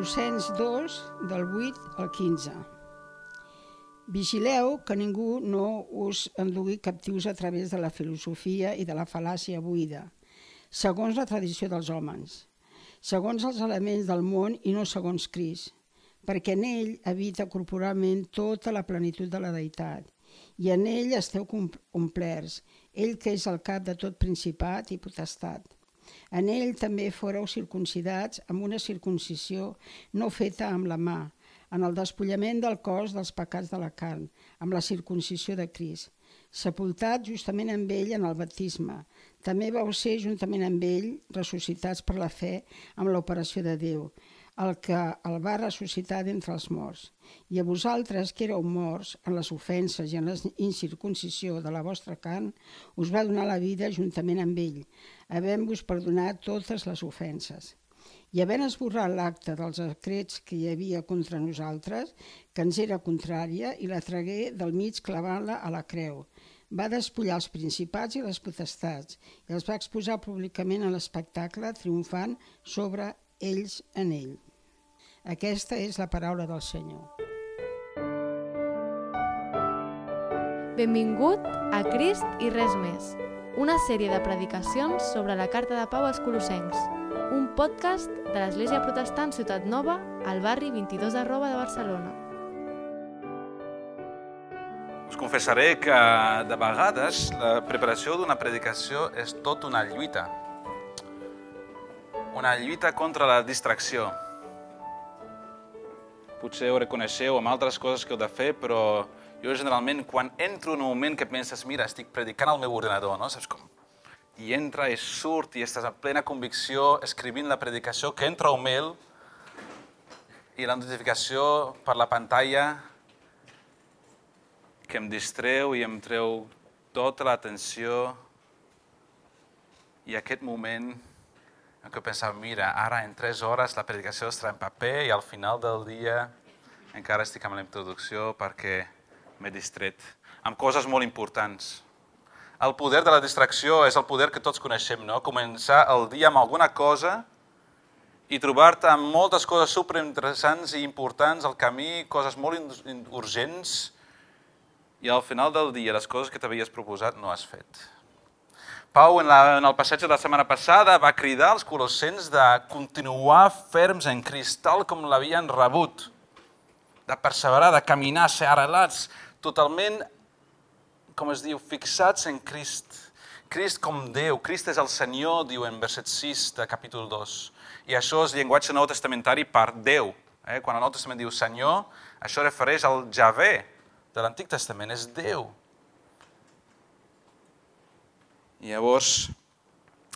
Colossens 2, del 8 al 15. Vigileu que ningú no us endugui captius a través de la filosofia i de la fal·làcia buida, segons la tradició dels homes, segons els elements del món i no segons Crist, perquè en ell habita corporalment tota la plenitud de la deïtat, i en ell esteu complerts, ell que és el cap de tot principat i potestat. En ell també foreu circuncidats amb una circuncisió no feta amb la mà, en el despullament del cos dels pecats de la carn, amb la circuncisió de Crist, sepultat justament amb ell en el baptisme. També vau ser juntament amb ell ressuscitats per la fe amb l'operació de Déu, el que el va ressuscitar d'entre els morts. I a vosaltres, que éreu morts en les ofenses i en la incircuncisió de la vostra carn, us va donar la vida juntament amb ell, havent-vos perdonat totes les ofenses. I havent esborrat l'acte dels secrets que hi havia contra nosaltres, que ens era contrària, i la tragué del mig clavant-la a la creu. Va despullar els principats i les potestats i els va exposar públicament a l'espectacle, triomfant sobre ells en ell. Aquesta és la paraula del Senyor. Benvingut a Crist i res més, una sèrie de predicacions sobre la Carta de Pau als Colossencs, un podcast de l'Església Protestant Ciutat Nova al barri 22 arroba de Barcelona. Us confessaré que de vegades la preparació d'una predicació és tot una lluita. Una lluita contra la distracció potser ho reconeixeu amb altres coses que heu de fer, però jo generalment quan entro en un moment que penses, mira, estic predicant al meu ordenador, no? Saps com? I entra i surt i estàs en plena convicció escrivint la predicació, que entra un mail i la notificació per la pantalla que em distreu i em treu tota l'atenció i aquest moment en què pensava, mira, ara en tres hores la predicació estarà en paper i al final del dia encara estic amb la introducció perquè m'he distret amb coses molt importants. El poder de la distracció és el poder que tots coneixem, no? Començar el dia amb alguna cosa i trobar-te amb moltes coses superinteressants i importants al camí, coses molt urgents, i al final del dia les coses que t'havies proposat no has fet. Pau, en, la, en el passatge de la setmana passada, va cridar als colossens de continuar ferms en Crist, tal com l'havien rebut, de perseverar, de caminar, ser arrelats, totalment, com es diu, fixats en Crist. Crist com Déu, Crist és el Senyor, diu en verset 6 de capítol 2. I això és llenguatge nou testamentari per Déu. Eh? Quan el Nou Testament diu Senyor, això refereix al Javé de l'Antic Testament, és Déu. I llavors,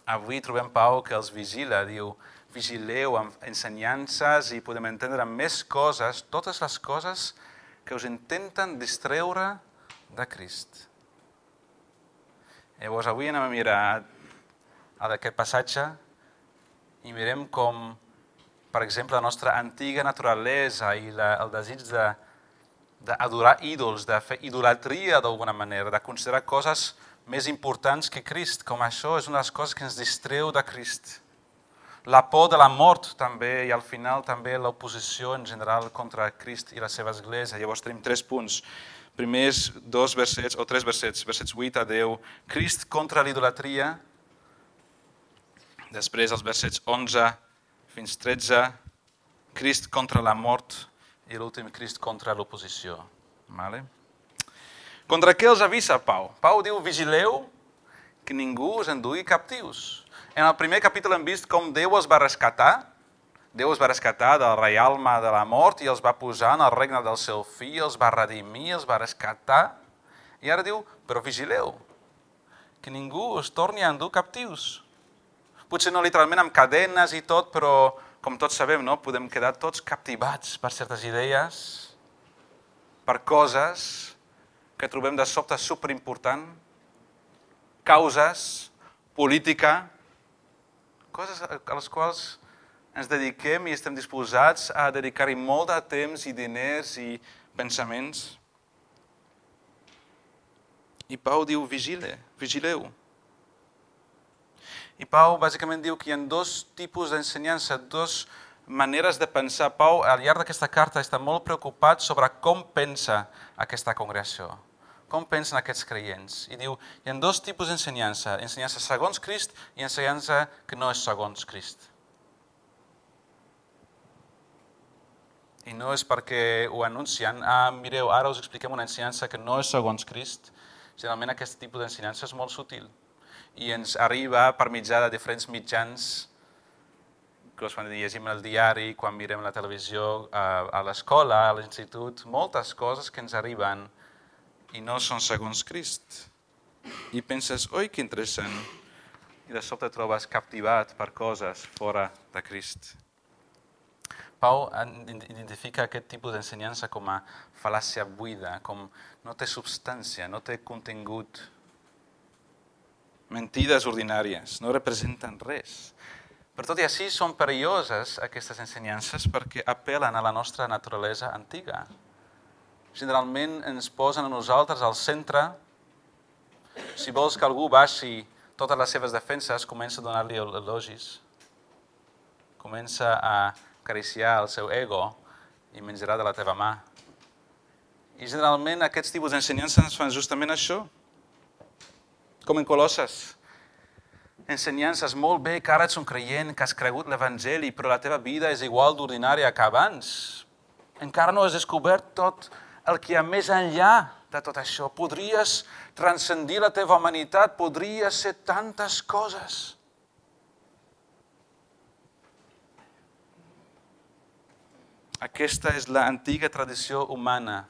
avui trobem Pau que els vigila, diu, vigileu amb ensenyances i podem entendre més coses, totes les coses que us intenten distreure de Crist. Llavors, avui anem a mirar a aquest passatge i mirem com, per exemple, la nostra antiga naturalesa i la, el desig de, d'adorar ídols, de fer idolatria d'alguna manera, de considerar coses més importants que Crist, com això és una de les coses que ens distreu de Crist. La por de la mort també, i al final també l'oposició en general contra Crist i la seva església. Llavors tenim tres punts. Primers dos versets, o tres versets, versets 8 a 10, Crist contra l'idolatria. Després els versets 11 fins 13, Crist contra la mort i l'últim Crist contra l'oposició. Vale? Contra què els avisa Pau? Pau diu, vigileu que ningú us endugui captius. En el primer capítol hem vist com Déu els va rescatar. Déu els va rescatar del reialme de la mort i els va posar en el regne del seu fill, els va redimir, els va rescatar. I ara diu, però vigileu, que ningú us torni a endur captius. Potser no literalment amb cadenes i tot, però com tots sabem, no? podem quedar tots captivats per certes idees, per coses que trobem de sobte superimportant, causes, política, coses a les quals ens dediquem i estem disposats a dedicar-hi molt de temps i diners i pensaments. I Pau diu, vigile, vigileu. I Pau bàsicament diu que hi ha dos tipus d'ensenyança, dos maneres de pensar. Pau, al llarg d'aquesta carta, està molt preocupat sobre com pensa aquesta congregació, com pensen aquests creients. I diu, hi ha dos tipus d'ensenyança, ensenyança segons Crist i ensenyança que no és segons Crist. I no és perquè ho anuncien, ah, mireu, ara us expliquem una ensenyança que no és segons Crist. Generalment aquest tipus d'ensenyança és molt sutil i ens arriba per mitjà de diferents mitjans que quan llegim el diari, quan mirem la televisió, a, a l'escola, a l'institut, moltes coses que ens arriben i no són segons Crist. I penses, oi, que interessant. I de sobte trobes captivat per coses fora de Crist. Pau identifica aquest tipus d'ensenyança com a fal·làcia buida, com no té substància, no té contingut. Mentides ordinàries, no representen res. Per tot i així són perilloses aquestes ensenyances perquè apel·len a la nostra naturalesa antiga. Generalment ens posen a nosaltres al centre. Si vols que algú baixi totes les seves defenses, comença a donar-li elogis. Comença a acariciar el seu ego i menjarà de la teva mà. I generalment aquests tipus d'ensenyances fan justament això. Com en Colosses, ensenyances, molt bé que ara ets un creient, que has cregut l'Evangeli, però la teva vida és igual d'ordinària que abans. Encara no has descobert tot el que hi ha més enllà de tot això. Podries transcendir la teva humanitat, podries ser tantes coses. Aquesta és l'antiga tradició humana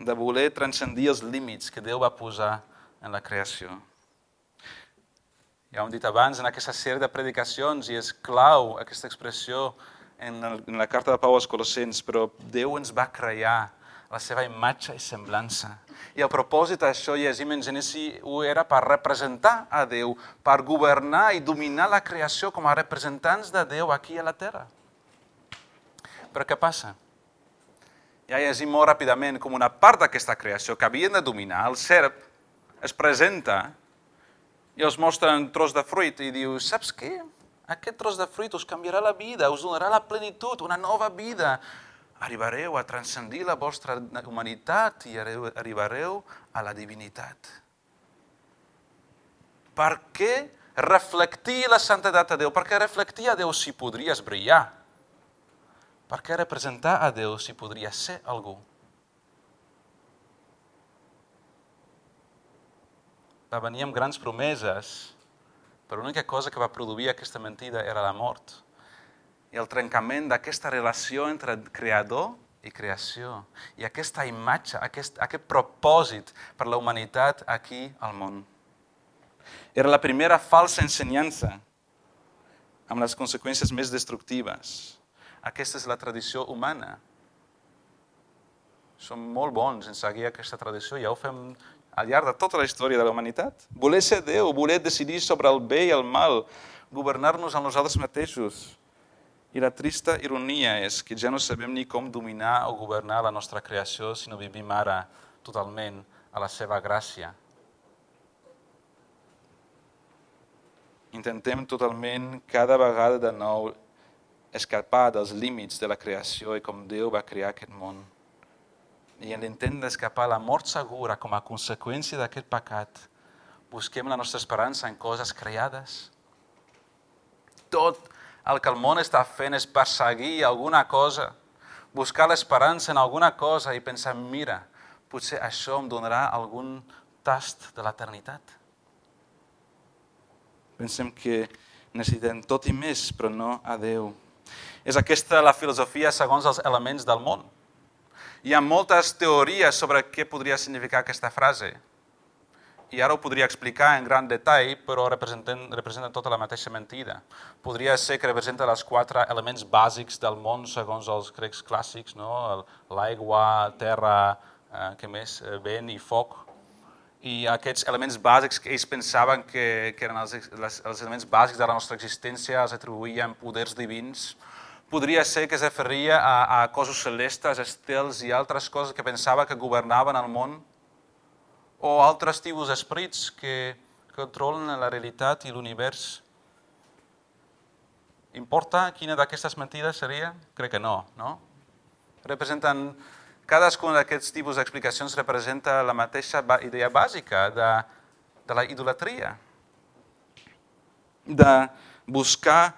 de voler transcendir els límits que Déu va posar en la creació. Ja ho hem dit abans, en aquesta sèrie de predicacions, i és clau aquesta expressió en, la carta de Pau als Colossens, però Déu ens va crear la seva imatge i semblança. I el propòsit d'això, llegim en Genesi, ho era per representar a Déu, per governar i dominar la creació com a representants de Déu aquí a la Terra. Però què passa? Ja llegim molt ràpidament com una part d'aquesta creació que havien de dominar, el serp, es presenta i els mostra un tros de fruit i diu, saps què? Aquest tros de fruit us canviarà la vida, us donarà la plenitud, una nova vida. Arribareu a transcendir la vostra humanitat i arribareu a la divinitat. Per què reflectir la santedat a Déu? Perquè reflectir a Déu si podries brillar. Per què representar a Déu si podries ser algú? va venir amb grans promeses, però l'única cosa que va produir aquesta mentida era la mort i el trencament d'aquesta relació entre creador i creació. I aquesta imatge, aquest, aquest propòsit per la humanitat aquí al món. Era la primera falsa ensenyança amb les conseqüències més destructives. Aquesta és la tradició humana. Som molt bons en seguir aquesta tradició, ja ho fem al llarg de tota la història de la humanitat. Voler ser Déu, voler decidir sobre el bé i el mal, governar-nos a nosaltres mateixos. I la trista ironia és que ja no sabem ni com dominar o governar la nostra creació si no vivim ara totalment a la seva gràcia. Intentem totalment cada vegada de nou escapar dels límits de la creació i com Déu va crear aquest món i en l'intent d'escapar la mort segura com a conseqüència d'aquest pecat, busquem la nostra esperança en coses creades. Tot el que el món està fent és perseguir alguna cosa, buscar l'esperança en alguna cosa i pensar, mira, potser això em donarà algun tast de l'eternitat. Pensem que necessitem tot i més, però no a Déu. És aquesta la filosofia segons els elements del món. Hi ha moltes teories sobre què podria significar aquesta frase. I ara ho podria explicar en gran detall, però representen, representa tota la mateixa mentida. Podria ser que representa els quatre elements bàsics del món segons els grecs clàssics, no? l'aigua, terra, eh, què més? Eh, vent i foc. I aquests elements bàsics que ells pensaven que, que eren els, els, els elements bàsics de la nostra existència els atribuïen poders divins, podria ser que es referia a, a cossos celestes, estels i altres coses que pensava que governaven el món, o altres tipus d'esperits que controlen la realitat i l'univers. Importa quina d'aquestes mentides seria? Crec que no, no? Representen, cadascun d'aquests tipus d'explicacions representa la mateixa idea bàsica de, de la idolatria, de buscar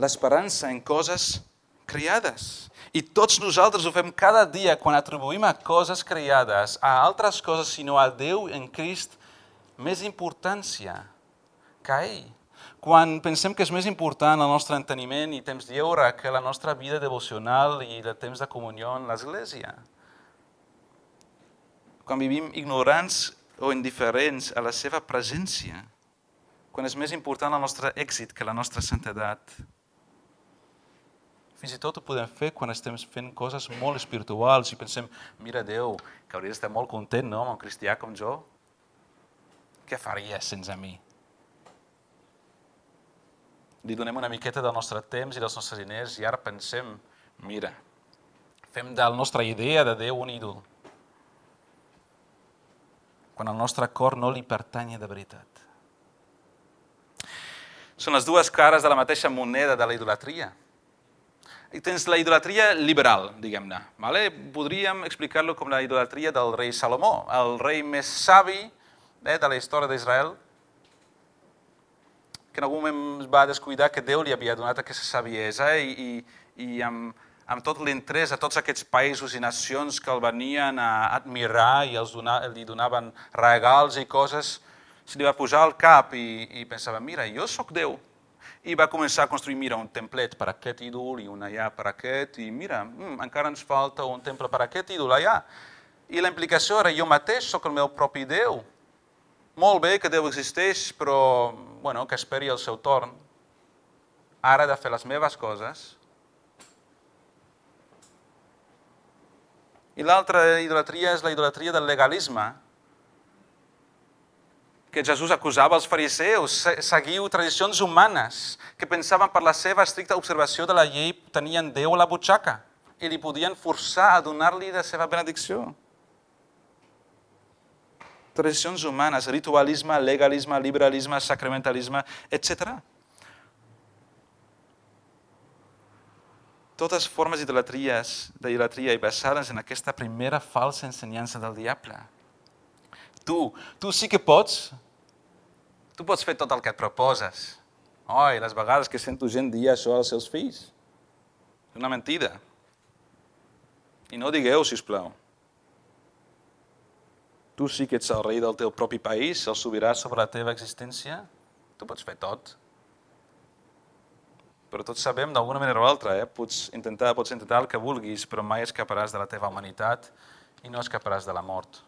l'esperança en coses creades. I tots nosaltres ho fem cada dia quan atribuïm a coses creades, a altres coses, sinó a Déu en Crist, més importància que ell. Quan pensem que és més important el nostre enteniment i temps lliure que la nostra vida devocional i el temps de comunió en l'Església. Quan vivim ignorants o indiferents a la seva presència. Quan és més important el nostre èxit que la nostra santedat. Fins i tot ho podem fer quan estem fent coses molt espirituals i pensem, mira Déu, que hauria d'estar molt content no, amb un cristià com jo. Què faria sense mi? Li donem una miqueta del nostre temps i dels nostres diners i ara pensem, mira, fem de la nostra idea de Déu un ídol. Quan el nostre cor no li pertany de veritat. Són les dues cares de la mateixa moneda de la idolatria tens la idolatria liberal, diguem-ne. Vale? Podríem explicar-lo com la idolatria del rei Salomó, el rei més savi eh, de la història d'Israel, que en algun moment va descuidar que Déu li havia donat aquesta saviesa i, i, i amb, amb tot l'interès a tots aquests països i nacions que el venien a admirar i els donar, li donaven regals i coses, se li va posar al cap i, i pensava, mira, jo sóc Déu, i va començar a construir, mira, un templet per aquest ídol i un allà per aquest, i mira, mm, encara ens falta un temple per aquest ídol allà. I la implicació era, jo mateix sóc el meu propi Déu. Molt bé que Déu existeix, però bueno, que esperi el seu torn. Ara he de fer les meves coses. I l'altra idolatria és la idolatria del legalisme, que Jesús acusava els fariseus, seguiu tradicions humanes, que pensaven per la seva estricta observació de la llei tenien Déu a la butxaca i li podien forçar a donar-li la seva benedicció. Tradicions humanes, ritualisme, legalisme, liberalisme, sacramentalisme, etc. Totes formes d'idolatria i basades en aquesta primera falsa ensenyança del diable. Tu, tu sí que pots Tu pots fer tot el que et proposes. Oi, les vegades que sento gent dir això als seus fills. És una mentida. I no digueu, si us plau. Tu sí que ets el rei del teu propi país, el sobirà sobre la teva existència. Tu pots fer tot. Però tots sabem, d'alguna manera o altra, eh? pots, intentar, pots intentar el que vulguis, però mai escaparàs de la teva humanitat i no escaparàs de la mort.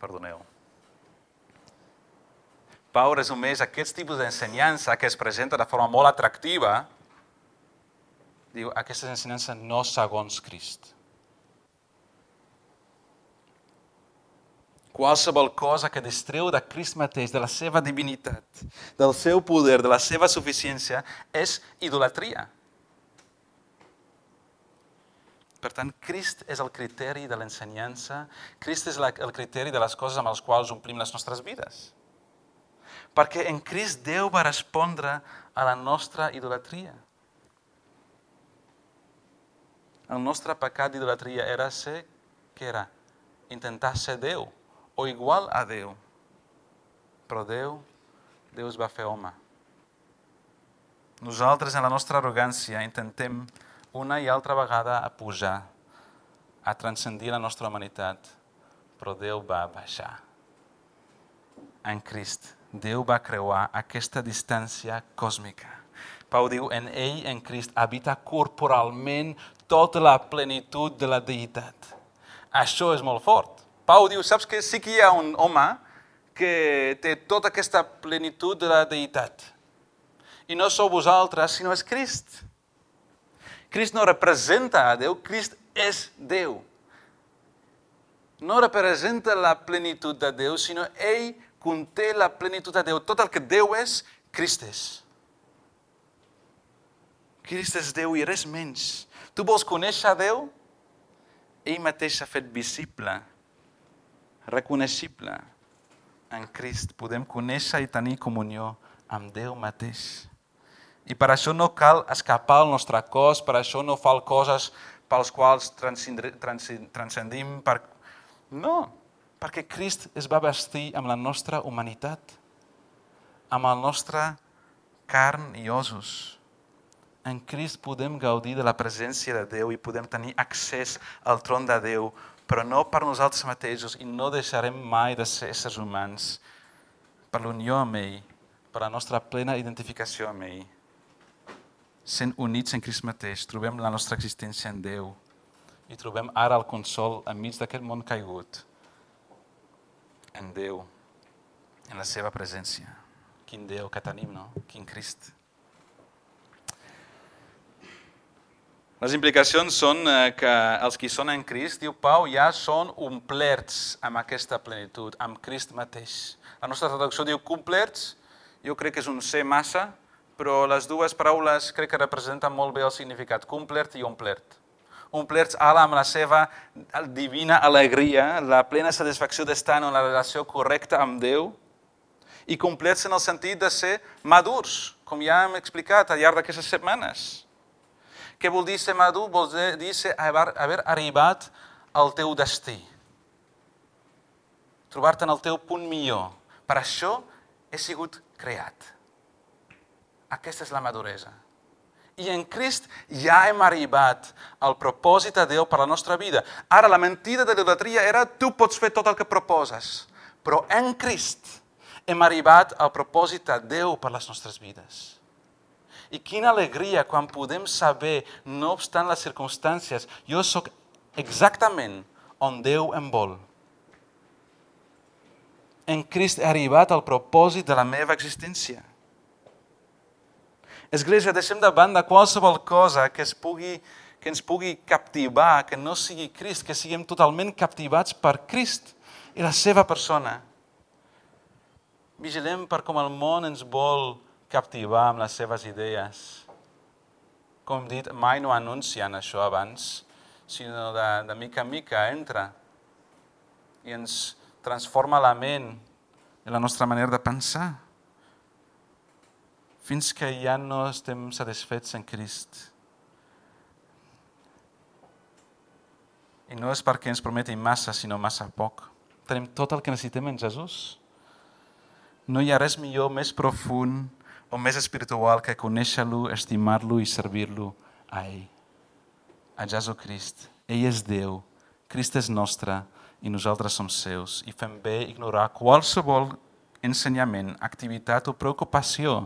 Perdoneu. Pau resumeix aquest tipus d'ensenyança que es presenta de forma molt atractiva. Diu, aquesta ensenyança no segons Crist. Qualsevol cosa que distreu de Crist mateix, de la seva divinitat, del seu poder, de la seva suficiència, és idolatria. Per tant, Crist és el criteri de l'ensenyança, Crist és el criteri de les coses amb les quals omplim les nostres vides perquè en Crist Déu va respondre a la nostra idolatria. El nostre pecat d'idolatria era ser, què era? Intentar ser Déu o igual a Déu. Però Déu, Déu es va fer home. Nosaltres, en la nostra arrogància, intentem una i altra vegada a pujar, a transcendir la nostra humanitat, però Déu va baixar en Crist Déu va creuar aquesta distància còsmica. Pau diu, en ell, en Crist, habita corporalment tota la plenitud de la deïtat. Això és molt fort. Pau diu, saps que sí que hi ha un home que té tota aquesta plenitud de la deïtat. I no sou vosaltres, sinó és Crist. Crist no representa a Déu, Crist és Déu. No representa la plenitud de Déu, sinó ell conté la plenitud de Déu. Tot el que Déu és, Crist és. Crist és Déu i res menys. Tu vols conèixer Déu? Ell mateix s'ha fet visible, reconeixible. En Crist podem conèixer i tenir comunió amb Déu mateix. I per això no cal escapar al nostre cos, per això no fa coses pels quals transcendim. Per... No, perquè Crist es va vestir amb la nostra humanitat, amb el nostre carn i ossos. En Crist podem gaudir de la presència de Déu i podem tenir accés al tron de Déu, però no per nosaltres mateixos i no deixarem mai de ser éssers humans per l'unió amb ell, per la nostra plena identificació amb ell. Sent units en Crist mateix, trobem la nostra existència en Déu i trobem ara el consol enmig d'aquest món caigut en Déu, en la seva presència. Quin Déu que tenim, no? Quin Crist. Les implicacions són eh, que els que són en Crist, diu Pau, ja són omplerts amb aquesta plenitud, amb Crist mateix. La nostra traducció diu complerts, jo crec que és un C massa, però les dues paraules crec que representen molt bé el significat, complert i omplert. Omplerts ala amb la seva divina alegria, la plena satisfacció d'estar en una relació correcta amb Déu, i complets en el sentit de ser madurs, com ja hem explicat al llarg d'aquestes setmanes. Què vol dir ser madur? Vol dir ser haver, haver arribat al teu destí. Trobar-te en el teu punt millor, per això he sigut creat. Aquesta és la maduresa. I en Crist ja hem arribat al propòsit de Déu per la nostra vida. Ara, la mentida de l'idolatria era tu pots fer tot el que proposes, però en Crist hem arribat al propòsit de Déu per les nostres vides. I quina alegria quan podem saber, no obstant les circumstàncies, jo sóc exactament on Déu em vol en Crist he arribat al propòsit de la meva existència. Església, deixem de banda qualsevol cosa que, es pugui, que ens pugui captivar, que no sigui Crist, que siguem totalment captivats per Crist i la seva persona. Vigilem per com el món ens vol captivar amb les seves idees. Com dit, mai no anuncien això abans, sinó de, de mica en mica entra i ens transforma la ment i la nostra manera de pensar fins que ja no estem satisfets en Crist. I no és perquè ens prometi massa, sinó massa poc. Tenim tot el que necessitem en Jesús. No hi ha res millor, més profund o més espiritual que conèixer-lo, estimar-lo i servir-lo a ell. A Jesucrist. Ell és Déu. Crist és nostre i nosaltres som seus i fem bé ignorar qualsevol ensenyament, activitat o preocupació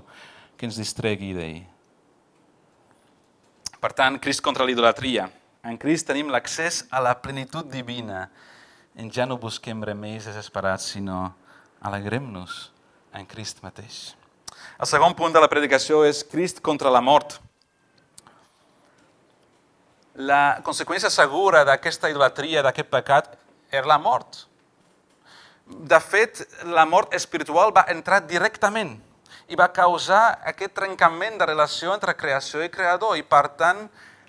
que ens distregui d'ell. Per tant, Crist contra l'idolatria. En Crist tenim l'accés a la plenitud divina. En ja no busquem remeis desesperats, sinó alegrem-nos en Crist mateix. El segon punt de la predicació és Crist contra la mort. La conseqüència segura d'aquesta idolatria, d'aquest pecat, era la mort. De fet, la mort espiritual va entrar directament i va causar aquest trencament de relació entre creació i creador i, per tant,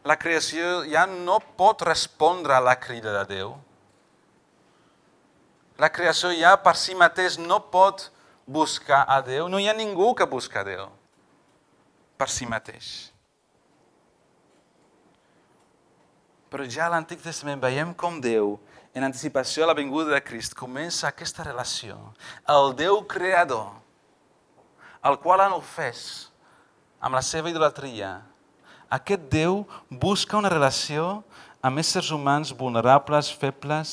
la creació ja no pot respondre a la crida de Déu. La creació ja per si mateix no pot buscar a Déu. No hi ha ningú que busca a Déu per si mateix. Però ja a l'Antic Testament veiem com Déu en anticipació a la vinguda de Crist, comença aquesta relació. El Déu creador, el qual han ofès amb la seva idolatria, aquest Déu busca una relació amb éssers humans vulnerables, febles,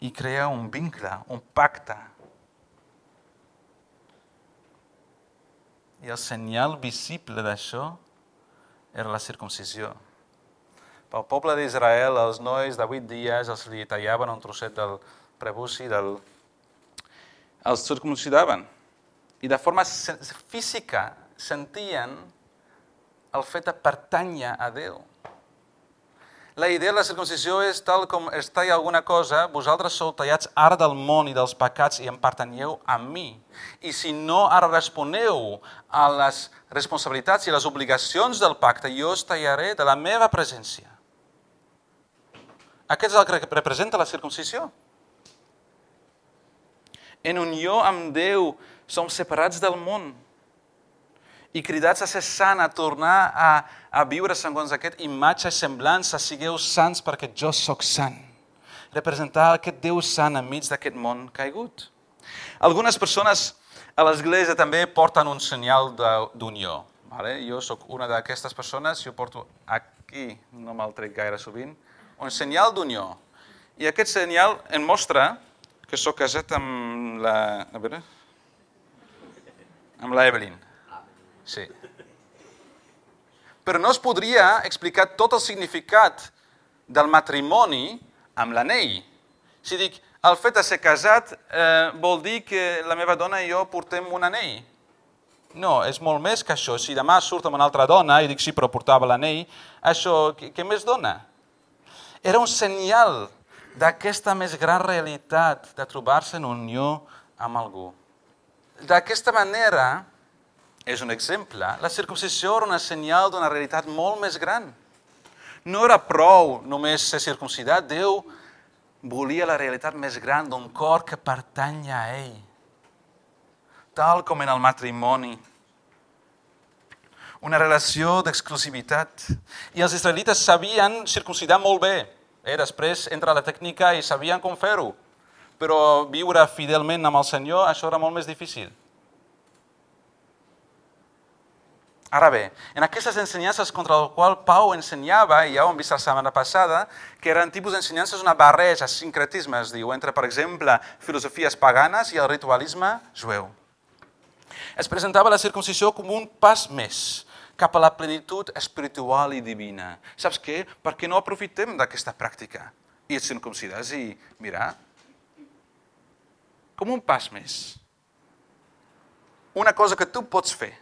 i crea un vincle, un pacte. I el senyal visible d'això era la circuncisió. Pel poble d'Israel, els nois de vuit dies els li tallaven un trosset del prebuci, del... els circuncidaven. I de forma física sentien el fet de pertànyer a Déu. La idea de la circuncisió és tal com es talla alguna cosa, vosaltres sou tallats ara del món i dels pecats i em pertanyeu a mi. I si no ara responeu a les responsabilitats i les obligacions del pacte, jo us tallaré de la meva presència. Aquest és el que representa la circuncisió. En unió amb Déu som separats del món. i cridats a ser sant, a tornar a, a viure segons aquest imatge i semblança, sigueu sants perquè jo sóc sant. Representar aquest Déu sant enmig d'aquest món caigut. Algunes persones a l'església també porten un senyal d'unió. Vale? Jo sóc una d'aquestes persones, jo porto aquí, no me'l trec gaire sovint, un senyal d'unió. I aquest senyal em mostra que sóc casat amb la... A veure... Amb la Evelyn. Sí. Però no es podria explicar tot el significat del matrimoni amb l'anell. Si dic, el fet de ser casat eh, vol dir que la meva dona i jo portem un anell. No, és molt més que això. Si demà surt amb una altra dona i dic sí, però portava l'anell, això què, què més dona? Era un senyal d'aquesta més gran realitat de trobar-se en unió amb algú. D'aquesta manera, és un exemple, la circuncisió era una senyal d'una realitat molt més gran. No era prou només ser circuncidat, Déu volia la realitat més gran d'un cor que pertany a ell. Tal com en el matrimoni. Una relació d'exclusivitat. I els israelites sabien circuncidar molt bé. Eh? Després entra la tècnica i sabien com fer-ho. Però viure fidelment amb el Senyor, això era molt més difícil. Ara bé, en aquestes ensenyances contra el qual Pau ensenyava, i ja ho hem vist la setmana passada, que eren tipus d'ensenyances una barreja, sincretisme, es diu, entre, per exemple, filosofies paganes i el ritualisme jueu. Es presentava la circuncisió com un pas més cap a la plenitud espiritual i divina. Saps què? Per què no aprofitem d'aquesta pràctica? I et circuncides i, mira, com un pas més. Una cosa que tu pots fer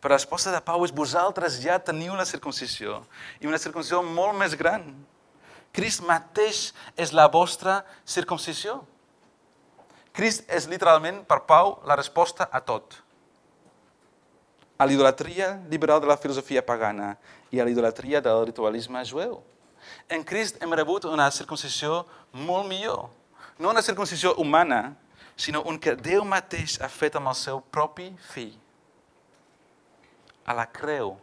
però la resposta de Pau és vosaltres ja teniu la circuncisió i una circuncisió molt més gran. Crist mateix és la vostra circuncisió. Crist és literalment, per Pau, la resposta a tot. A l'idolatria liberal de la filosofia pagana i a l'idolatria del ritualisme jueu. En Crist hem rebut una circuncisió molt millor. No una circuncisió humana, sinó un que Déu mateix ha fet amb el seu propi fill a la creu,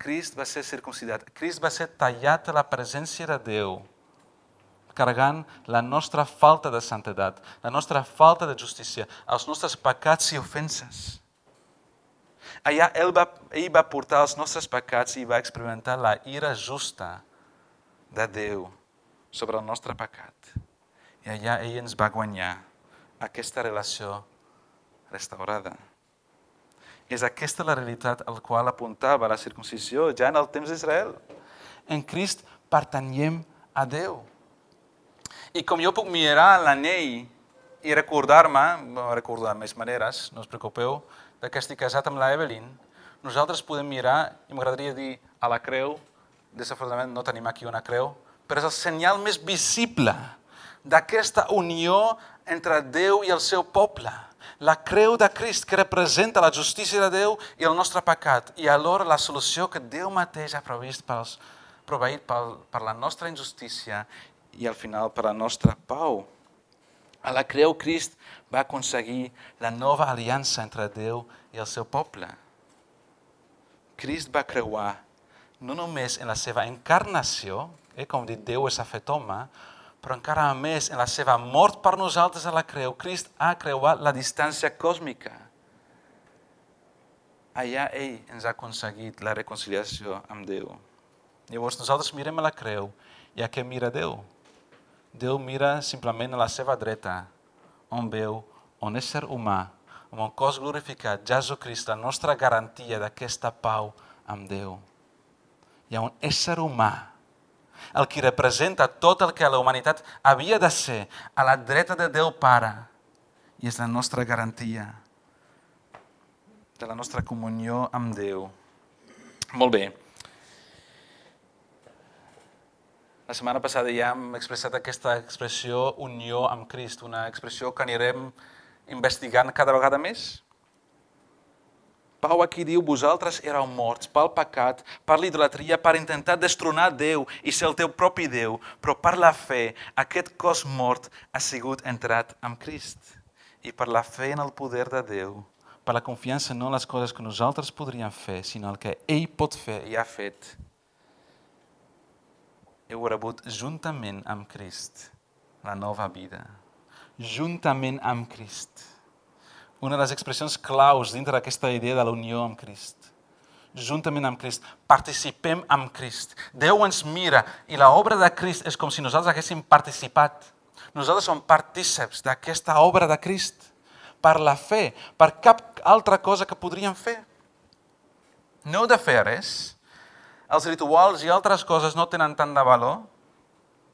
Crist va ser circuncidat. Crist va ser tallat a la presència de Déu, carregant la nostra falta de santedat, la nostra falta de justícia, els nostres pecats i ofenses. Allà ell va, ell va portar els nostres pecats i va experimentar la ira justa de Déu sobre el nostre pecat. I allà ell ens va guanyar aquesta relació restaurada. És aquesta la realitat al qual apuntava la circuncisió ja en el temps d'Israel. En Crist pertanyem a Déu. I com jo puc mirar l'anell i recordar-me, recordar més maneres, no us preocupeu, de que estic casat amb la Evelyn, nosaltres podem mirar, i m'agradaria dir a la creu, desafortunadament no tenim aquí una creu, però és el senyal més visible d'aquesta unió entre Déu i el seu poble la creu de Crist que representa la justícia de Déu i el nostre pecat i alhora la solució que Déu mateix ha previst pels, proveït per, per la nostra injustícia i al final per la nostra pau. A la creu Crist va aconseguir la nova aliança entre Déu i el seu poble. Crist va creuar no només en la seva encarnació, eh, com dit Déu s'ha fet home, però encara més en la seva mort per nosaltres a la creu, Crist ha creuat la distància còsmica. Allà ell ens ha aconseguit la reconciliació amb Déu. Llavors nosaltres mirem a la creu i a què mira Déu? Déu mira simplement a la seva dreta, on veu un ésser humà, amb un cos glorificat, Jesucrist, la nostra garantia d'aquesta pau amb Déu. Hi ha un ésser humà el que representa tot el que la humanitat havia de ser a la dreta de Déu Pare. I és la nostra garantia de la nostra comunió amb Déu. Molt bé. La setmana passada ja hem expressat aquesta expressió unió amb Crist, una expressió que anirem investigant cada vegada més. Pau aquí diu, vosaltres éreu morts pel pecat, per l'idolatria, per intentar destronar Déu i ser el teu propi Déu, però per la fe aquest cos mort ha sigut entrat amb Crist. I per la fe en el poder de Déu per la confiança no en les coses que nosaltres podríem fer, sinó el que ell pot fer i ha fet, heu rebut juntament amb Crist la nova vida. Juntament amb Crist. Una de les expressions claus dintre d'aquesta idea de la unió amb Crist. Juntament amb Crist. Participem amb Crist. Déu ens mira i l'obra de Crist és com si nosaltres haguéssim participat. Nosaltres som partíceps d'aquesta obra de Crist per la fe, per cap altra cosa que podríem fer. No heu de fer res. Els rituals i altres coses no tenen tant de valor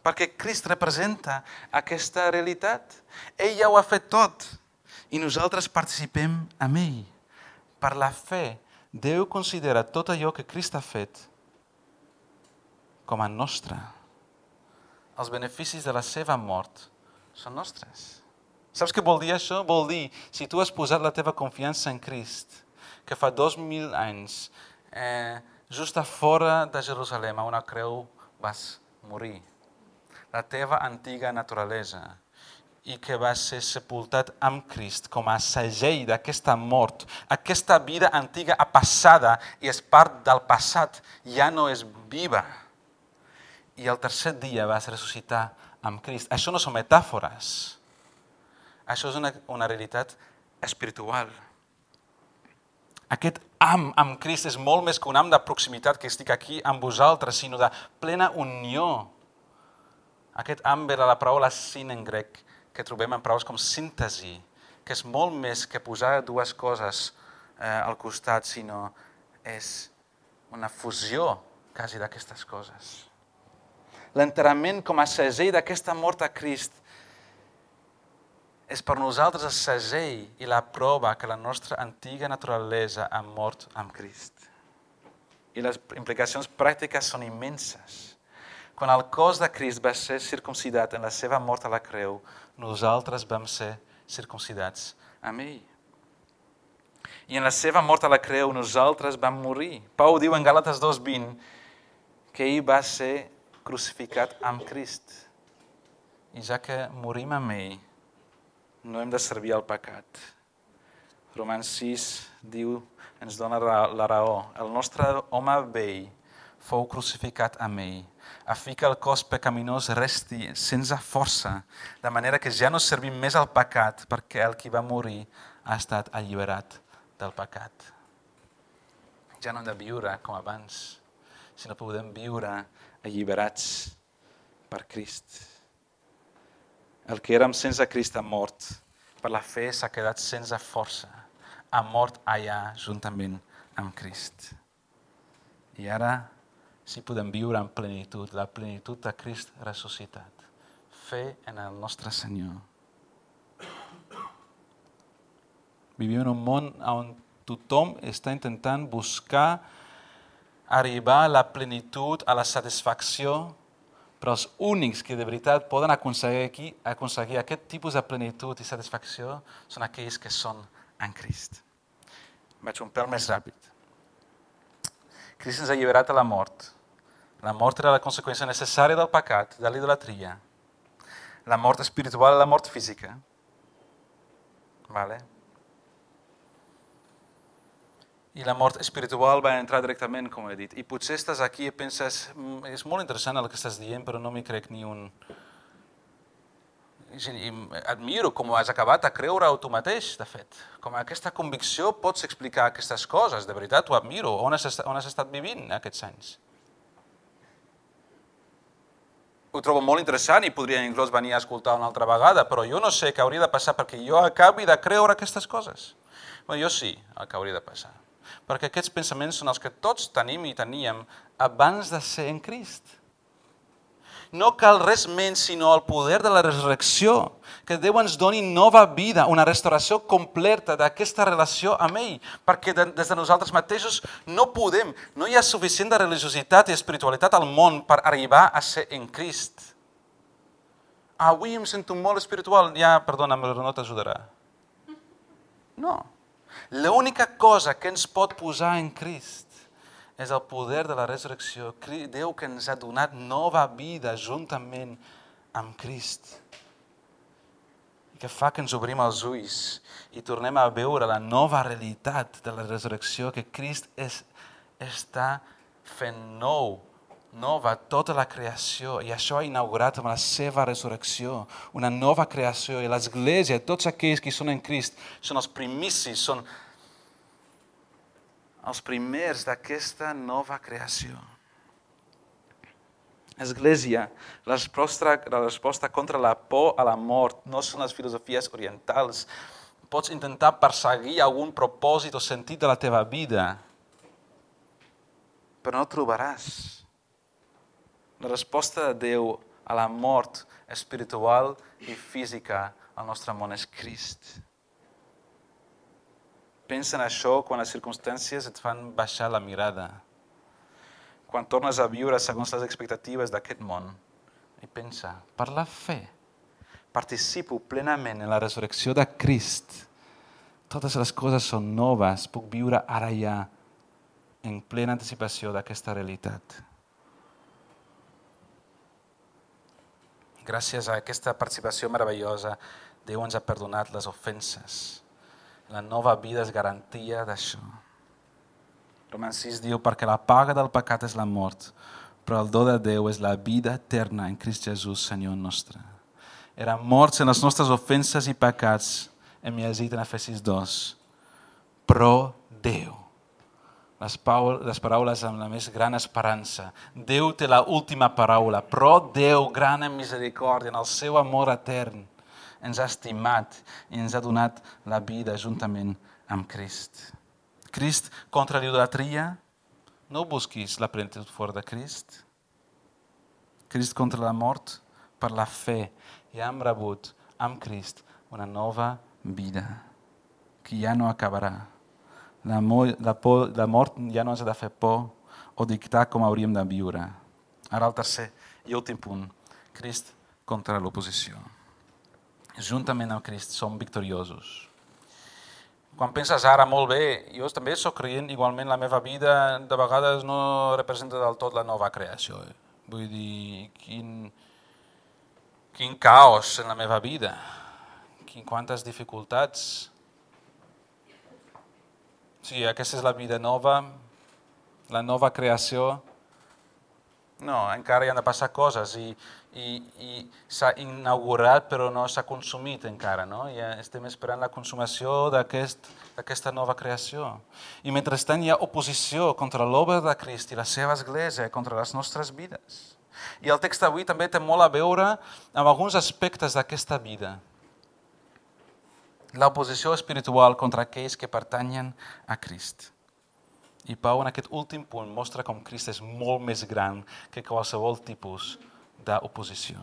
perquè Crist representa aquesta realitat. Ell ja ho ha fet tot i nosaltres participem amb ell. Per la fe, Déu considera tot allò que Crist ha fet com a nostre. Els beneficis de la seva mort són nostres. Saps què vol dir això? Vol dir, si tu has posat la teva confiança en Crist, que fa dos mil anys, eh, just a fora de Jerusalem, a una creu, vas morir. La teva antiga naturalesa i que va ser sepultat amb Crist com a segell d'aquesta mort. Aquesta vida antiga ha passada i és part del passat, ja no és viva. I el tercer dia vas ressuscitar amb Crist. Això no són metàfores. Això és una, una realitat espiritual. Aquest am amb Crist és molt més que un am de proximitat que estic aquí amb vosaltres, sinó de plena unió. Aquest am ve de la paraula sin en grec, que trobem en paraules com síntesi, que és molt més que posar dues coses eh, al costat, sinó és una fusió quasi d'aquestes coses. L'enterrament com a segell d'aquesta mort a Crist és per nosaltres el segell i la prova que la nostra antiga naturalesa ha mort amb Crist. I les implicacions pràctiques són immenses. Quan el cos de Crist va ser circuncidat en la seva mort a la creu, nosaltres vam ser circumcidats amb ell. I en la seva mort a la creu nosaltres vam morir. Pau diu en Gàlates 2.20 que ell va ser crucificat amb Crist. I ja que morim amb ell, no hem de servir al pecat. Romans 6 diu, ens dona la raó. El nostre home vell fou crucificat amb ell, a fi que el cos pecaminós resti sense força, de manera que ja no servim més al pecat, perquè el qui va morir ha estat alliberat del pecat. Ja no hem de viure com abans, sinó que podem viure alliberats per Crist. El que érem sense Crist ha mort. Per la fe s'ha quedat sense força. Ha mort allà juntament amb Crist. I ara sí podem viure en plenitud, la plenitud de Crist ressuscitat. Fe en el nostre Senyor. Vivim en un món on tothom està intentant buscar arribar a la plenitud, a la satisfacció, però els únics que de veritat poden aconseguir, aquí, aconseguir aquest tipus de plenitud i satisfacció són aquells que són en Crist. Vaig un pèl més ràpid. Crist ens ha alliberat a la mort. La mort era la conseqüència necessària del pecat, de l'idolatria. La mort espiritual i la mort física. Vale? I la mort espiritual va entrar directament, com he dit. I potser estàs aquí i penses, és molt interessant el que estàs dient, però no m'hi crec ni un... I admiro com has acabat a creure-ho tu mateix, de fet. Com aquesta convicció pots explicar aquestes coses, de veritat, ho admiro. On has, estat, on has estat vivint aquests anys? Ho trobo molt interessant i podria inclús venir a escoltar una altra vegada, però jo no sé què hauria de passar perquè jo acabi de creure aquestes coses. Bé, jo sí, el que hauria de passar perquè aquests pensaments són els que tots tenim i teníem abans de ser en Crist. No cal res menys sinó el poder de la resurrecció, que Déu ens doni nova vida, una restauració completa d'aquesta relació amb ell, perquè de, des de nosaltres mateixos no podem, no hi ha suficient de religiositat i espiritualitat al món per arribar a ser en Crist. Avui em sento molt espiritual, ja, perdona, però no t'ajudarà. No. L'única cosa que ens pot posar en Crist és el poder de la resurrecció. Déu que ens ha donat nova vida juntament amb Crist. i que fa que ens obrim els ulls i tornem a veure la nova realitat de la resurrecció que Crist és, està fent nou, nova tota la creació i això ha inaugurat amb la seva resurrecció una nova creació i l'Església, tots aquells que són en Crist són els primicis, són els primers d'aquesta nova creació. Església, la resposta, la resposta contra la por a la mort no són les filosofies orientals. Pots intentar perseguir algun propòsit o sentit de la teva vida, però no trobaràs. La resposta de Déu a la mort espiritual i física al nostre món és Crist. Pensa en això quan les circumstàncies et fan baixar la mirada quan tornes a viure segons les expectatives d'aquest món. I pensa, per la fe, participo plenament en la resurrecció de Crist. Totes les coses són noves, puc viure ara ja en plena anticipació d'aquesta realitat. Gràcies a aquesta participació meravellosa, Déu ens ha perdonat les ofenses. La nova vida és garantia d'això. Romans 6 diu, perquè la paga del pecat és la mort, però el do de Déu és la vida eterna en Crist Jesús, Senyor nostre. Érem morts en les nostres ofenses i pecats, hem llegit en Efesis 2. Però Déu, les, les paraules amb la més gran esperança. Déu té la última paraula, però Déu, gran en misericòrdia, en el seu amor etern, ens ha estimat i ens ha donat la vida juntament amb Crist. Crist contra l'idolatria, no busquis la plenitud fora de Crist. Crist contra la mort, per la fe, i hem rebut amb Crist una nova vida que ja no acabarà. La, la, por, la mort ja no ens ha de fer por o dictar com hauríem de viure. Ara el tercer i últim punt, Crist contra l'oposició. Juntament amb Crist som victoriosos quan penses ara molt bé, jo també sóc creient, igualment la meva vida de vegades no representa del tot la nova creació. Eh? Vull dir, quin, quin caos en la meva vida, quin, quantes dificultats. Sí, aquesta és la vida nova, la nova creació. No, encara hi han de passar coses i, i, i s'ha inaugurat però no s'ha consumit encara. No? Ja estem esperant la consumació d'aquesta aquest, nova creació. I mentrestant hi ha oposició contra l'obra de Crist i la seva església, contra les nostres vides. I el text d'avui també té molt a veure amb alguns aspectes d'aquesta vida. L'oposició espiritual contra aquells que pertanyen a Crist. I Pau, en aquest últim punt, mostra com Crist és molt més gran que qualsevol tipus d'oposició.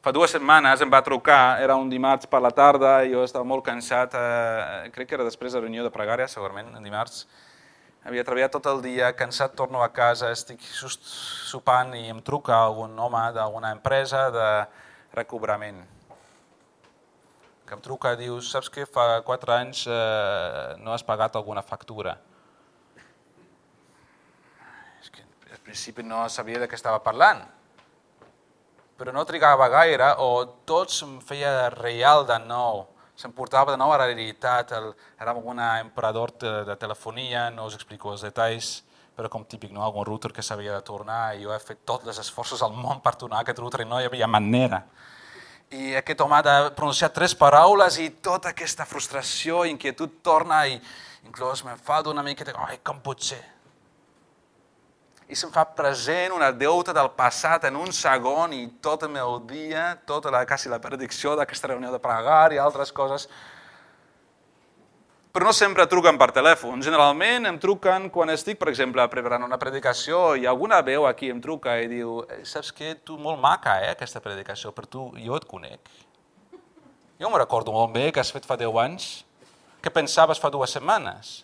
Fa dues setmanes em va trucar, era un dimarts per la tarda, i jo estava molt cansat, eh, crec que era després de la reunió de pregària, segurament, en dimarts. Havia treballat tot el dia, cansat, torno a casa, estic just sopant i em truca algun home d'alguna empresa de recobrament. Que em truca i diu, saps que fa quatre anys eh, no has pagat alguna factura? És que al principi no sabia de què estava parlant però no trigava gaire o tot se'm feia real de nou, se'm portava de nou a la realitat, el, era un emperador de, de telefonia, no us explico els detalls, però com típic, no? algun router que s'havia de tornar i jo he fet tots els esforços al món per tornar aquest router i no hi havia manera. I aquest home ha de pronunciar tres paraules i tota aquesta frustració i inquietud torna i inclús m'enfado una miqueta, ai, com pot ser? i se'm fa present una deuta del passat en un segon i tot el meu dia, tota la, quasi la predicció d'aquesta reunió de pregar i altres coses. Però no sempre truquen per telèfon. Generalment em truquen quan estic, per exemple, preparant una predicació i alguna veu aquí em truca i diu eh, saps que tu molt maca, eh, aquesta predicació, per tu jo et conec. Jo me recordo molt bé que has fet fa 10 anys, que pensaves fa dues setmanes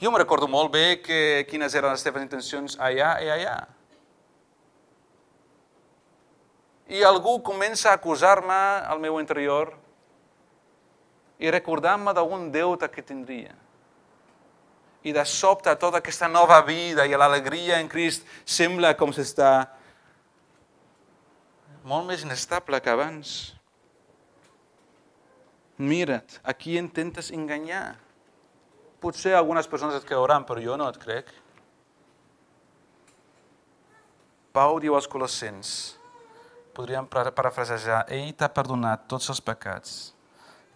jo me recordo molt bé que, quines eren les teves intencions allà i allà. I algú comença a acusar-me al meu interior i recordar-me d'algun deute que tindria. I de sobte tota aquesta nova vida i l'alegria en Crist sembla com s'està molt més inestable que abans. Mira't, a qui intentes enganyar? Potser algunes persones et creuran, però jo no et crec. Pau diu als Colossens, podríem parafrasejar, ell t'ha perdonat tots els pecats.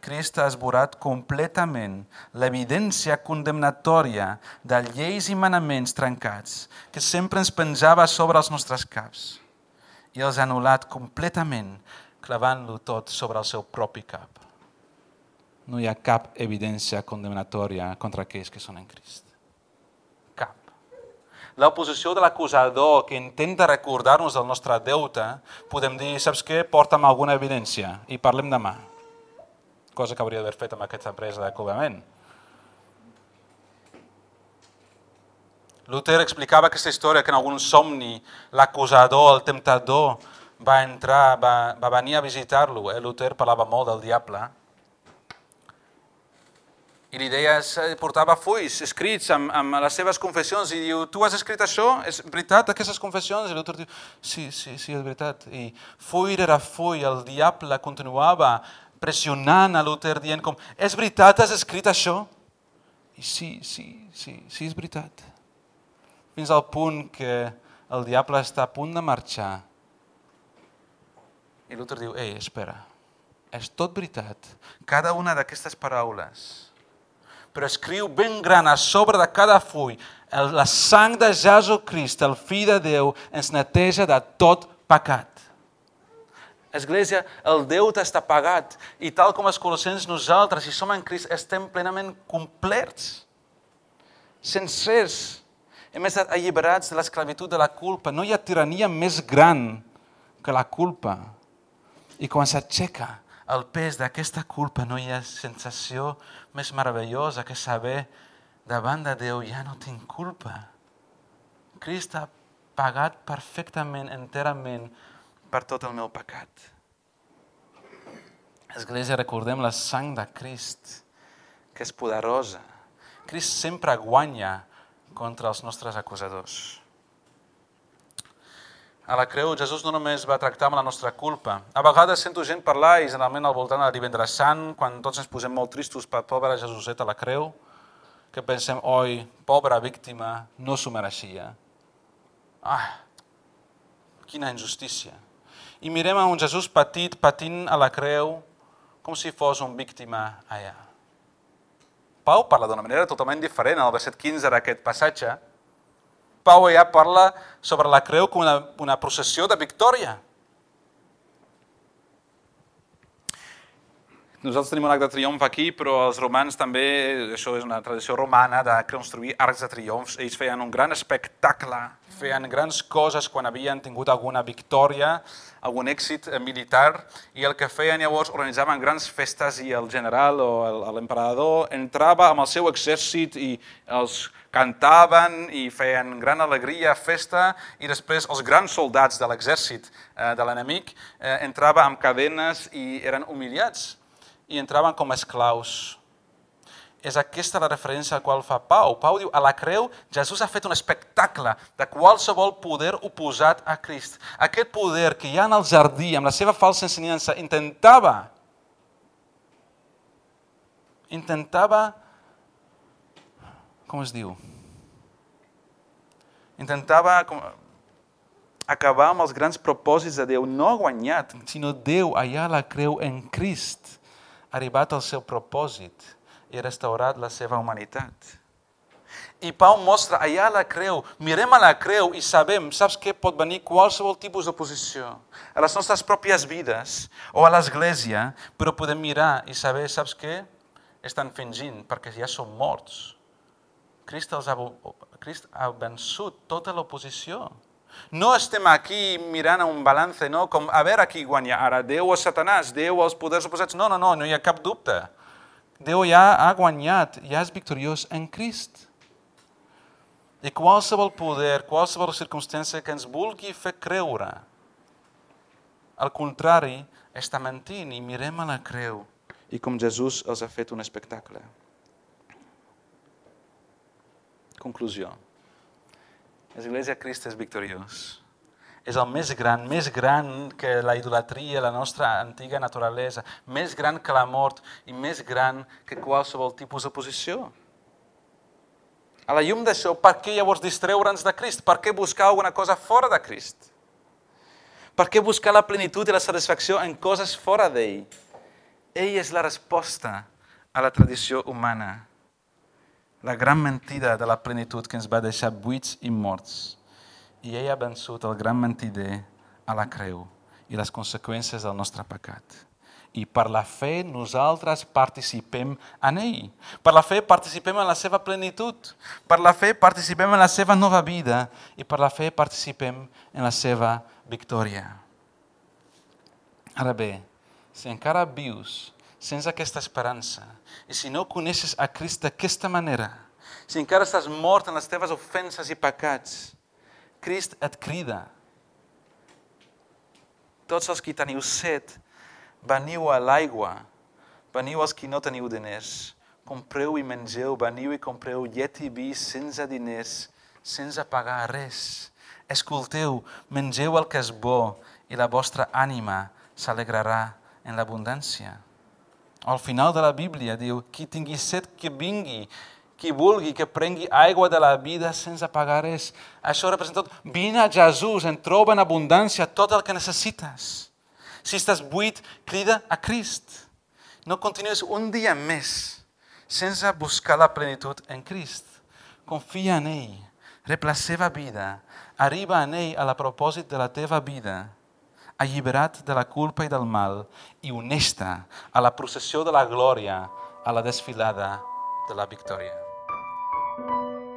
Crist ha esborat completament l'evidència condemnatòria de lleis i manaments trencats que sempre ens penjava sobre els nostres caps i els ha anul·lat completament clavant-lo tot sobre el seu propi cap. No hi ha cap evidència condemnatòria contra aquells que són en Crist. Cap. L'oposició de l'acusador que intenta recordar-nos del nostre deute, podem dir, saps què, porta'm alguna evidència i parlem demà cosa que hauria d'haver fet amb aquesta empresa de cobrament. Luther explicava aquesta història que en algun somni l'acusador, el temptador, va entrar, va, va venir a visitar-lo. Eh? Luther parlava molt del diable. I li deia, portava fulls escrits amb, amb les seves confessions i diu, tu has escrit això? És veritat aquestes confessions? I Luther diu, sí, sí, sí, és veritat. I full era full, el diable continuava pressionant a Luther, dient com, és veritat, has escrit això? I sí, sí, sí, sí, és veritat. Fins al punt que el diable està a punt de marxar. I Luther diu, ei, espera, és tot veritat, cada una d'aquestes paraules, però escriu ben gran a sobre de cada full, la sang de Jesucrist, el fill de Déu, ens neteja de tot pecat. Església, el deute està pagat i tal com els colossens nosaltres, si som en Crist, estem plenament complets, sencers. Hem estat alliberats de l'esclavitud de la culpa. No hi ha tirania més gran que la culpa. I quan s'aixeca el pes d'aquesta culpa, no hi ha sensació més meravellosa que saber davant de Déu ja no tinc culpa. Crist ha pagat perfectament, enterament, per tot el meu pecat. Església, recordem la sang de Crist, que és poderosa. Crist sempre guanya contra els nostres acusadors. A la creu, Jesús no només va tractar amb la nostra culpa. A vegades sento gent parlar, i generalment al voltant de divendres sant, quan tots ens posem molt tristos per pobre Jesuset a la creu, que pensem, oi, pobra víctima, no s'ho mereixia. Ah, quina injustícia i mirem a un Jesús petit patint a la creu com si fos un víctima allà. Pau parla d'una manera totalment diferent al verset 15 d'aquest passatge. Pau ja parla sobre la creu com una, una processió de victòria. Nosaltres tenim un arc de triomf aquí, però els romans també, això és una tradició romana de construir arcs de triomfs. Ells feien un gran espectacle, feien grans coses quan havien tingut alguna victòria, algun èxit militar, i el que feien llavors organitzaven grans festes i el general o l'emperador entrava amb el seu exèrcit i els cantaven i feien gran alegria, festa, i després els grans soldats de l'exèrcit eh, de l'enemic eh, entraven amb cadenes i eren humiliats i entraven com a esclaus. És aquesta la referència a qual fa Pau. Pau diu, a la creu Jesús ha fet un espectacle de qualsevol poder oposat a Crist. Aquest poder que ja en el jardí, amb la seva falsa ensenyança, intentava intentava com es diu? Intentava com, acabar amb els grans propòsits de Déu. No ha guanyat, sinó Déu allà a la creu en Crist arribat al seu propòsit i restaurat la seva humanitat. I Pau mostra allà la creu, mirem a la creu i sabem, saps què pot venir qualsevol tipus d'oposició a les nostres pròpies vides o a l'església, però podem mirar i saber, saps què? Estan fingint perquè ja són morts. Crist, els ha, Crist ha vençut tota l'oposició. No estem aquí mirant a un balance, no? com a veure qui guanya ara, Déu o Satanàs, Déu o els poders oposats. No, no, no, no hi ha cap dubte. Déu ja ha guanyat, ja és victoriós en Crist. I qualsevol poder, qualsevol circumstància que ens vulgui fer creure, al contrari, està mentint i mirem a la creu i com Jesús els ha fet un espectacle. Conclusió. L'església Crist és victoriós. és el més gran, més gran que la idolatria, la nostra antiga naturalesa, més gran que la mort i més gran que qualsevol tipus d'oposició. A la llum d'això, per què llavors distreure'ns de Crist? Per què buscar alguna cosa fora de Crist? Per què buscar la plenitud i la satisfacció en coses fora d'ell? Ell és la resposta a la tradició humana. La gran mentida de la plenitud que ens va deixar buits i morts i ell ha vençut el gran mentider a la creu i les conseqüències del nostre pecat. I per la fe nosaltres participem en ell. Per la fe participem en la seva plenitud. Per la fe participem en la seva nova vida i per la fe participem en la seva victòria. Ara bé, si encara vius sense aquesta esperança i si no coneixes a Crist d'aquesta manera, si encara estàs mort en les teves ofenses i pecats, Crist et crida. Tots els que teniu set, veniu a l'aigua. Veniu els que no teniu diners. Compreu i mengeu, veniu i compreu llet i vi sense diners, sense pagar res. Escolteu, mengeu el que és bo i la vostra ànima s'alegrarà en l'abundància. Al final de la Bíblia diu, qui tingui set que vingui qui vulgui que prengui aigua de la vida sense pagar res. Això representa tot. Vine a Jesús, en troba en abundància tot el que necessites. Si estàs buit, crida a Crist. No continues un dia més sense buscar la plenitud en Crist. Confia en ell, rep la seva vida, arriba en ell a la propòsit de la teva vida, alliberat de la culpa i del mal i honesta a la processió de la glòria, a la desfilada de la victòria. Thank you.